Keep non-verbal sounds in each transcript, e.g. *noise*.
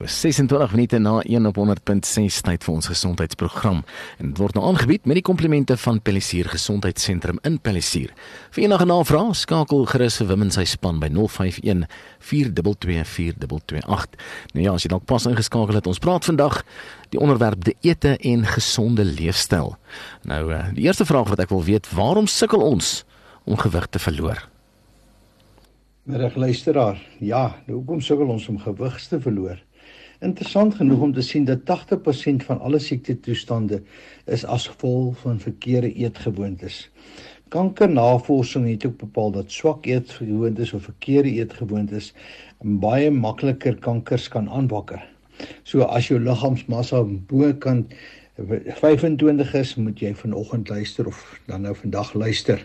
26 minute na 1 op 100.6 tyd vir ons gesondheidsprogram en dit word nou aangebied met die komplimente van Pellisier Gesondheidssentrum in Pellisier. Vir enige navrae skakel gerus vir Wim en sy span by 051 422428. Nou ja, as jy dalk pas ingeskakel het, ons praat vandag die onderwerp dieete en gesonde leefstyl. Nou eh, die eerste vraag wat ek wil weet, waarom sukkel ons om gewig te verloor? Middag luisteraar. Ja, nou hoekom sukkel ons om gewig te verloor? Interessant genoeg om te sien dat 80% van alle siektetoestande is as gevolg van verkeerde eetgewoontes. Kankernavorsing het ook bepaal dat swak eetgewoontes of verkeerde eetgewoontes baie makliker kankers kan aanwakker. So as jou liggaamsmassa bokant 25 is, moet jy vanoggend luister of dan nou vandag luister.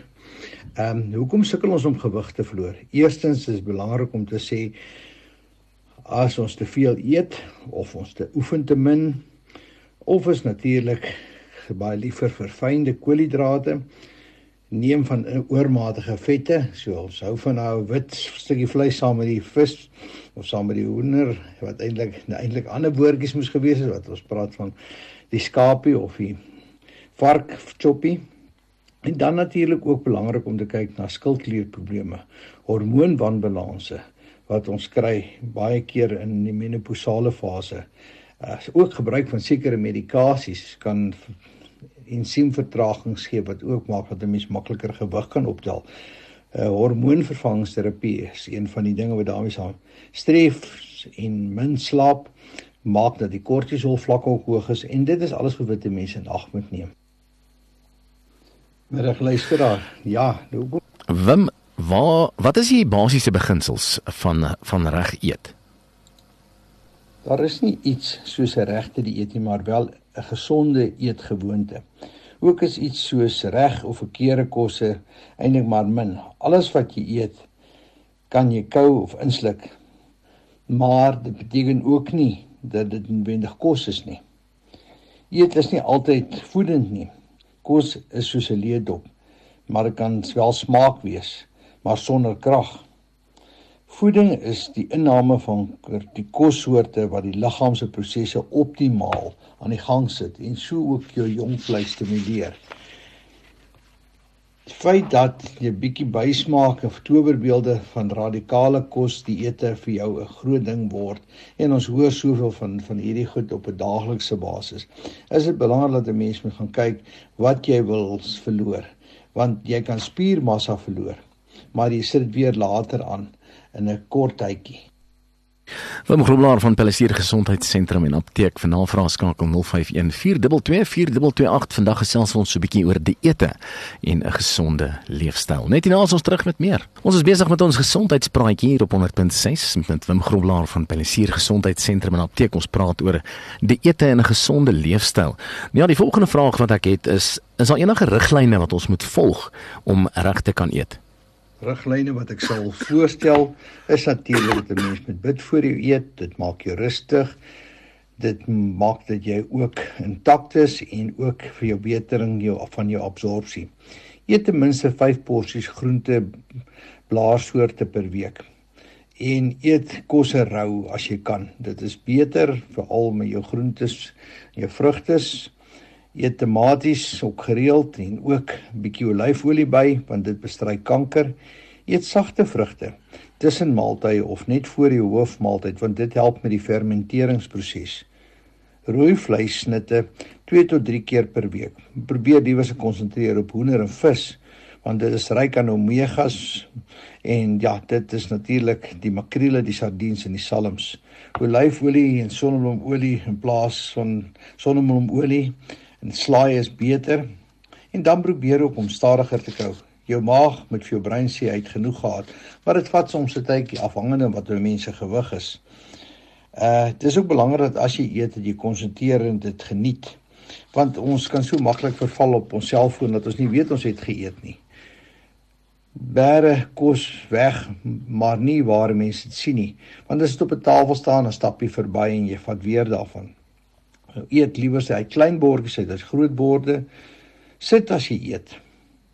Ehm um, hoekom sukkel ons om gewig te verloor? Eerstens is belangrik om te sê as ons te veel eet of ons te oefen te min of is natuurlik baie liever verfynde koolhidrate neem van oormatige vette so ons hou van nou 'n wit stukkie vleis saam met die vis of saam met die hoender wat eintlik eintlik ander woordjies moes gewees het wat ons praat van die skapie of die vark choppie en dan natuurlik ook belangrik om te kyk na skildklierprobleme hormoonwanbalanse wat ons kry baie keer in die menopausale fase. As ook gebruik van sekere medikasies kan ensiemvertragings gee wat ook maak dat 'n mens makliker gewig kan optel. uh, Hormoonvervangingsterapie is een van die dinge wat daarmee saam. Stres en min slaap maak dat die kortisol vlakke hoog is en dit is alles wat jy mense in ag moet neem. Middag luisteraar. Ja, hoekom? Wim Waar wat is die basiese beginsels van van reg eet? Daar is nie iets soos 'n regte dieet nie, maar wel 'n gesonde eetgewoonte. Ook is iets soos reg of verkeerde kosse eintlik maar min. Alles wat jy eet, kan jy kou of insluk. Maar dit beteken ook nie dat dit noodwendig kos is nie. Eet is nie altyd voedend nie. Kos is soos 'n leedop, maar dit kan wel smaak wees maar sonder krag. Voeding is die inname van die kossoorte wat die liggaam se prosesse optimaal aan die gang sit en so ook jou jong vleis stimuleer. Die feit dat jy bietjie bysmaak of towerbeelde van radikale kos dieete vir jou 'n groot ding word en ons hoor soveel van van hierdie goed op 'n daaglikse basis. Is dit belangrik dat 'n mens moet gaan kyk wat jy wil verloor want jy kan spiermassa verloor maar jy sit weer later aan in 'n kort tydjie. Van Groblaar van Pellisier Gesondheidssentrum en Apteek vir navraag skakel 0514224228 vandag gesels ons so 'n bietjie oor dieete en 'n gesonde leefstyl. Net hierna is ons terug met meer. Ons is besig met ons gesondheidspraatjie hier op 100.6 met Wim Groblaar van Pellisier Gesondheidssentrum en Apteek. Ons praat oor dieete en 'n gesonde leefstyl. Nou ja, die volgende vraag wat ek het is: is daar enige riglyne wat ons moet volg om reg te kan eet? Riglyne wat ek sal voorstel is natuurlik dat 'n mens moet bid voor jy eet. Dit maak jou rustig. Dit maak dat jy ook intakt is en ook vir jou betering jou van jou absorpsie. Eet ten minste 5 porsies groente blaarsoorte per week. En eet kosse rou as jy kan. Dit is beter veral met jou groentes, jou vrugtes eet tomaties ook gereeld en ook 'n bietjie olyfolie by want dit bestry kanker. Eet sagte vrugte tussen maaltye of net voor die hoofmaaltyd want dit help met die fermenteringsproses. Rooi vleissnitte 2 tot 3 keer per week. Probeer liewer se konsentreer op hoender en vis want dit is ryk aan omegas en ja, dit is natuurlik die makrele, die sardiens en die salms. Olyfolie en sonnebloomolie in plaas van sonnebloomolie en slaai is beter en dan probeer ook om stadiger te kou. Jou maag moet vir jou brein sê hy het genoeg gehad, maar dit vat soms 'n tydjie afhangende wat jou mense gewig is. Uh dis ook belangrik dat as jy eet dat jy konsentreer en dit geniet. Want ons kan so maklik verval op ons selfoon dat ons nie weet ons het geëet nie. Bære kos weg, maar nie waar mense dit sien nie. Want as dit op 'n tafel staan, dan stap jy verby en jy vat weer daarvan. Nou eet liewer sy klein bordjies uit as groot borde. Sit as jy eet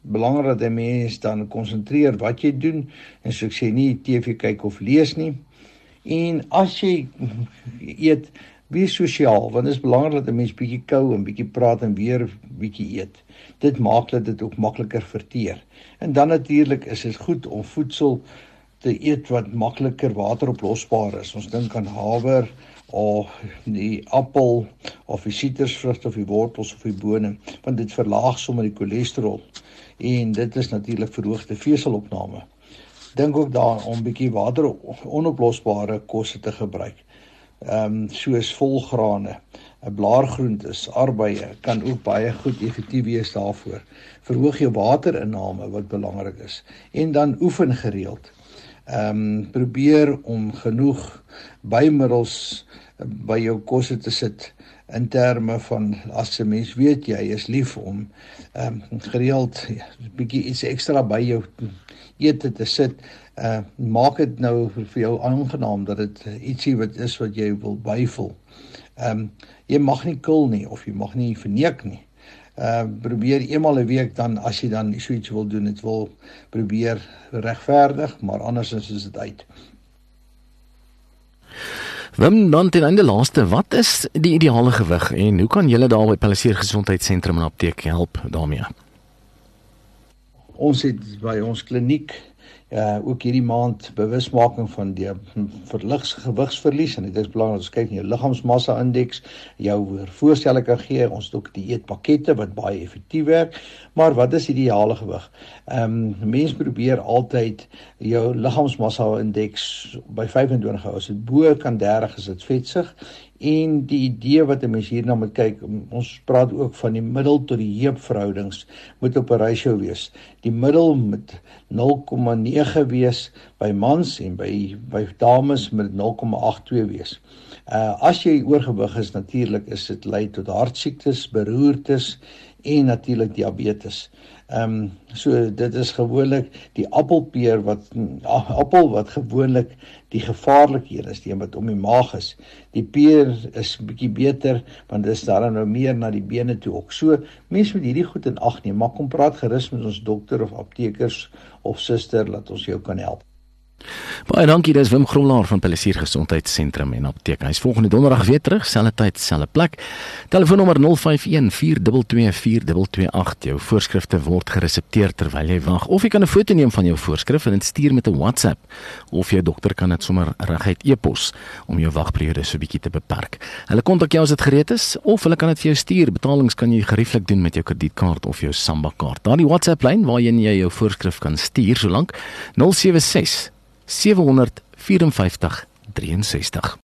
belangrik dat 'n mens dan konsentreer wat jy doen en so ek sê nie TV kyk of lees nie. En as jy *laughs* eet, wees sosiaal want dit is belangrik dat 'n mens bietjie kou en bietjie praat en weer bietjie eet. Dit maak dat dit ook makliker verteer. En dan natuurlik is dit goed om voedsel te eet wat makliker wateroplosbaar is. Ons dink aan haver of die appel of die sitrusvrugte of die wortels of die bone want dit verlaag sommer die cholesterol en dit is natuurlik verhoogde veselopname. Dink ook daaraan om bietjie water onoplosbare kosse te gebruik. Ehm um, soos volgrane, 'n blaargroentes, arbeie kan ook baie goed effektief wees daarvoor. Verhoog jou waterinname wat belangrik is en dan oefen gereeld. Ehm um, probeer om genoeg bymiddels by jou kosse te sit in terme van as 'n mens weet jy is lief om ehm um, gereeld 'n bietjie iets ekstra by jou ete te sit, uh maak dit nou vir jou aangenaam dat dit ietsie wat is wat jy wil byvoel. Ehm um, jy mag nie kil nie of jy mag nie verneek nie. Uh probeer eenmal 'n week dan as jy dan so iets wil doen, dit wil probeer regverdig, maar anders is dit uit. Wim, dan ten einde laaste, wat is die ideale gewig en hoe kan julle daar by Palliseer Gesondheidssentrum en apteek help daarmee? Ons het by ons kliniek uh ook hierdie maand bewusmaking van die verligs gewigsverlies en dit is belangrik as kyk na jou liggaamsmassa indeks, jou voorstelle kan gee. Ons het ook dieetpakkette wat baie effektief werk. Maar wat is ideale gewig? Ehm um, mense probeer altyd jou liggaamsmassa indeks by 25 hou. As dit bo kan 30 is dit vetsig en die idee wat 'n mens hierna moet kyk ons praat ook van die middel tot die heup verhoudings moet op 'n ratio wees. Die middel moet 0,9 wees by mans en by by dames moet 0,82 wees. Uh as jy oorgewig is natuurlik is dit lei tot hartsiektes beroertes en natuurlik diabetes Ehm um, so dit is gewoonlik die appelpeer wat appel wat gewoonlik die gevaarlike een is, die een wat om die maag is. Die peer is bietjie beter want dit is daar nou meer na die bene toe ook. So mense moet hierdie goed in ag neem, maar kom praat gerus met ons dokter of aptekers of suster laat ons jou kan help. Baie dankie, dis Wim Gromlaar van Palisier Gesondheidssentrum en Apteek. Hy's volgende donderdag weer terug, selfde tyd, selfde plek. Telefoonnommer 0514224228. Jou voorskrifte word geresepteer terwyl jy wag of jy kan 'n foto neem van jou voorskrif en dit stuur met 'n WhatsApp of jou dokter kan dit sommer reguit e-pos om jou wagperiode so bietjie te beperk. Hulle kontak jou as dit gereed is of hulle kan dit vir jou stuur. Betalings kan jy gerieflik doen met jou kredietkaart of jou Samba kaart. Daardie WhatsApp lyn waarheen jy jou voorskrif kan stuur solank 076 754 63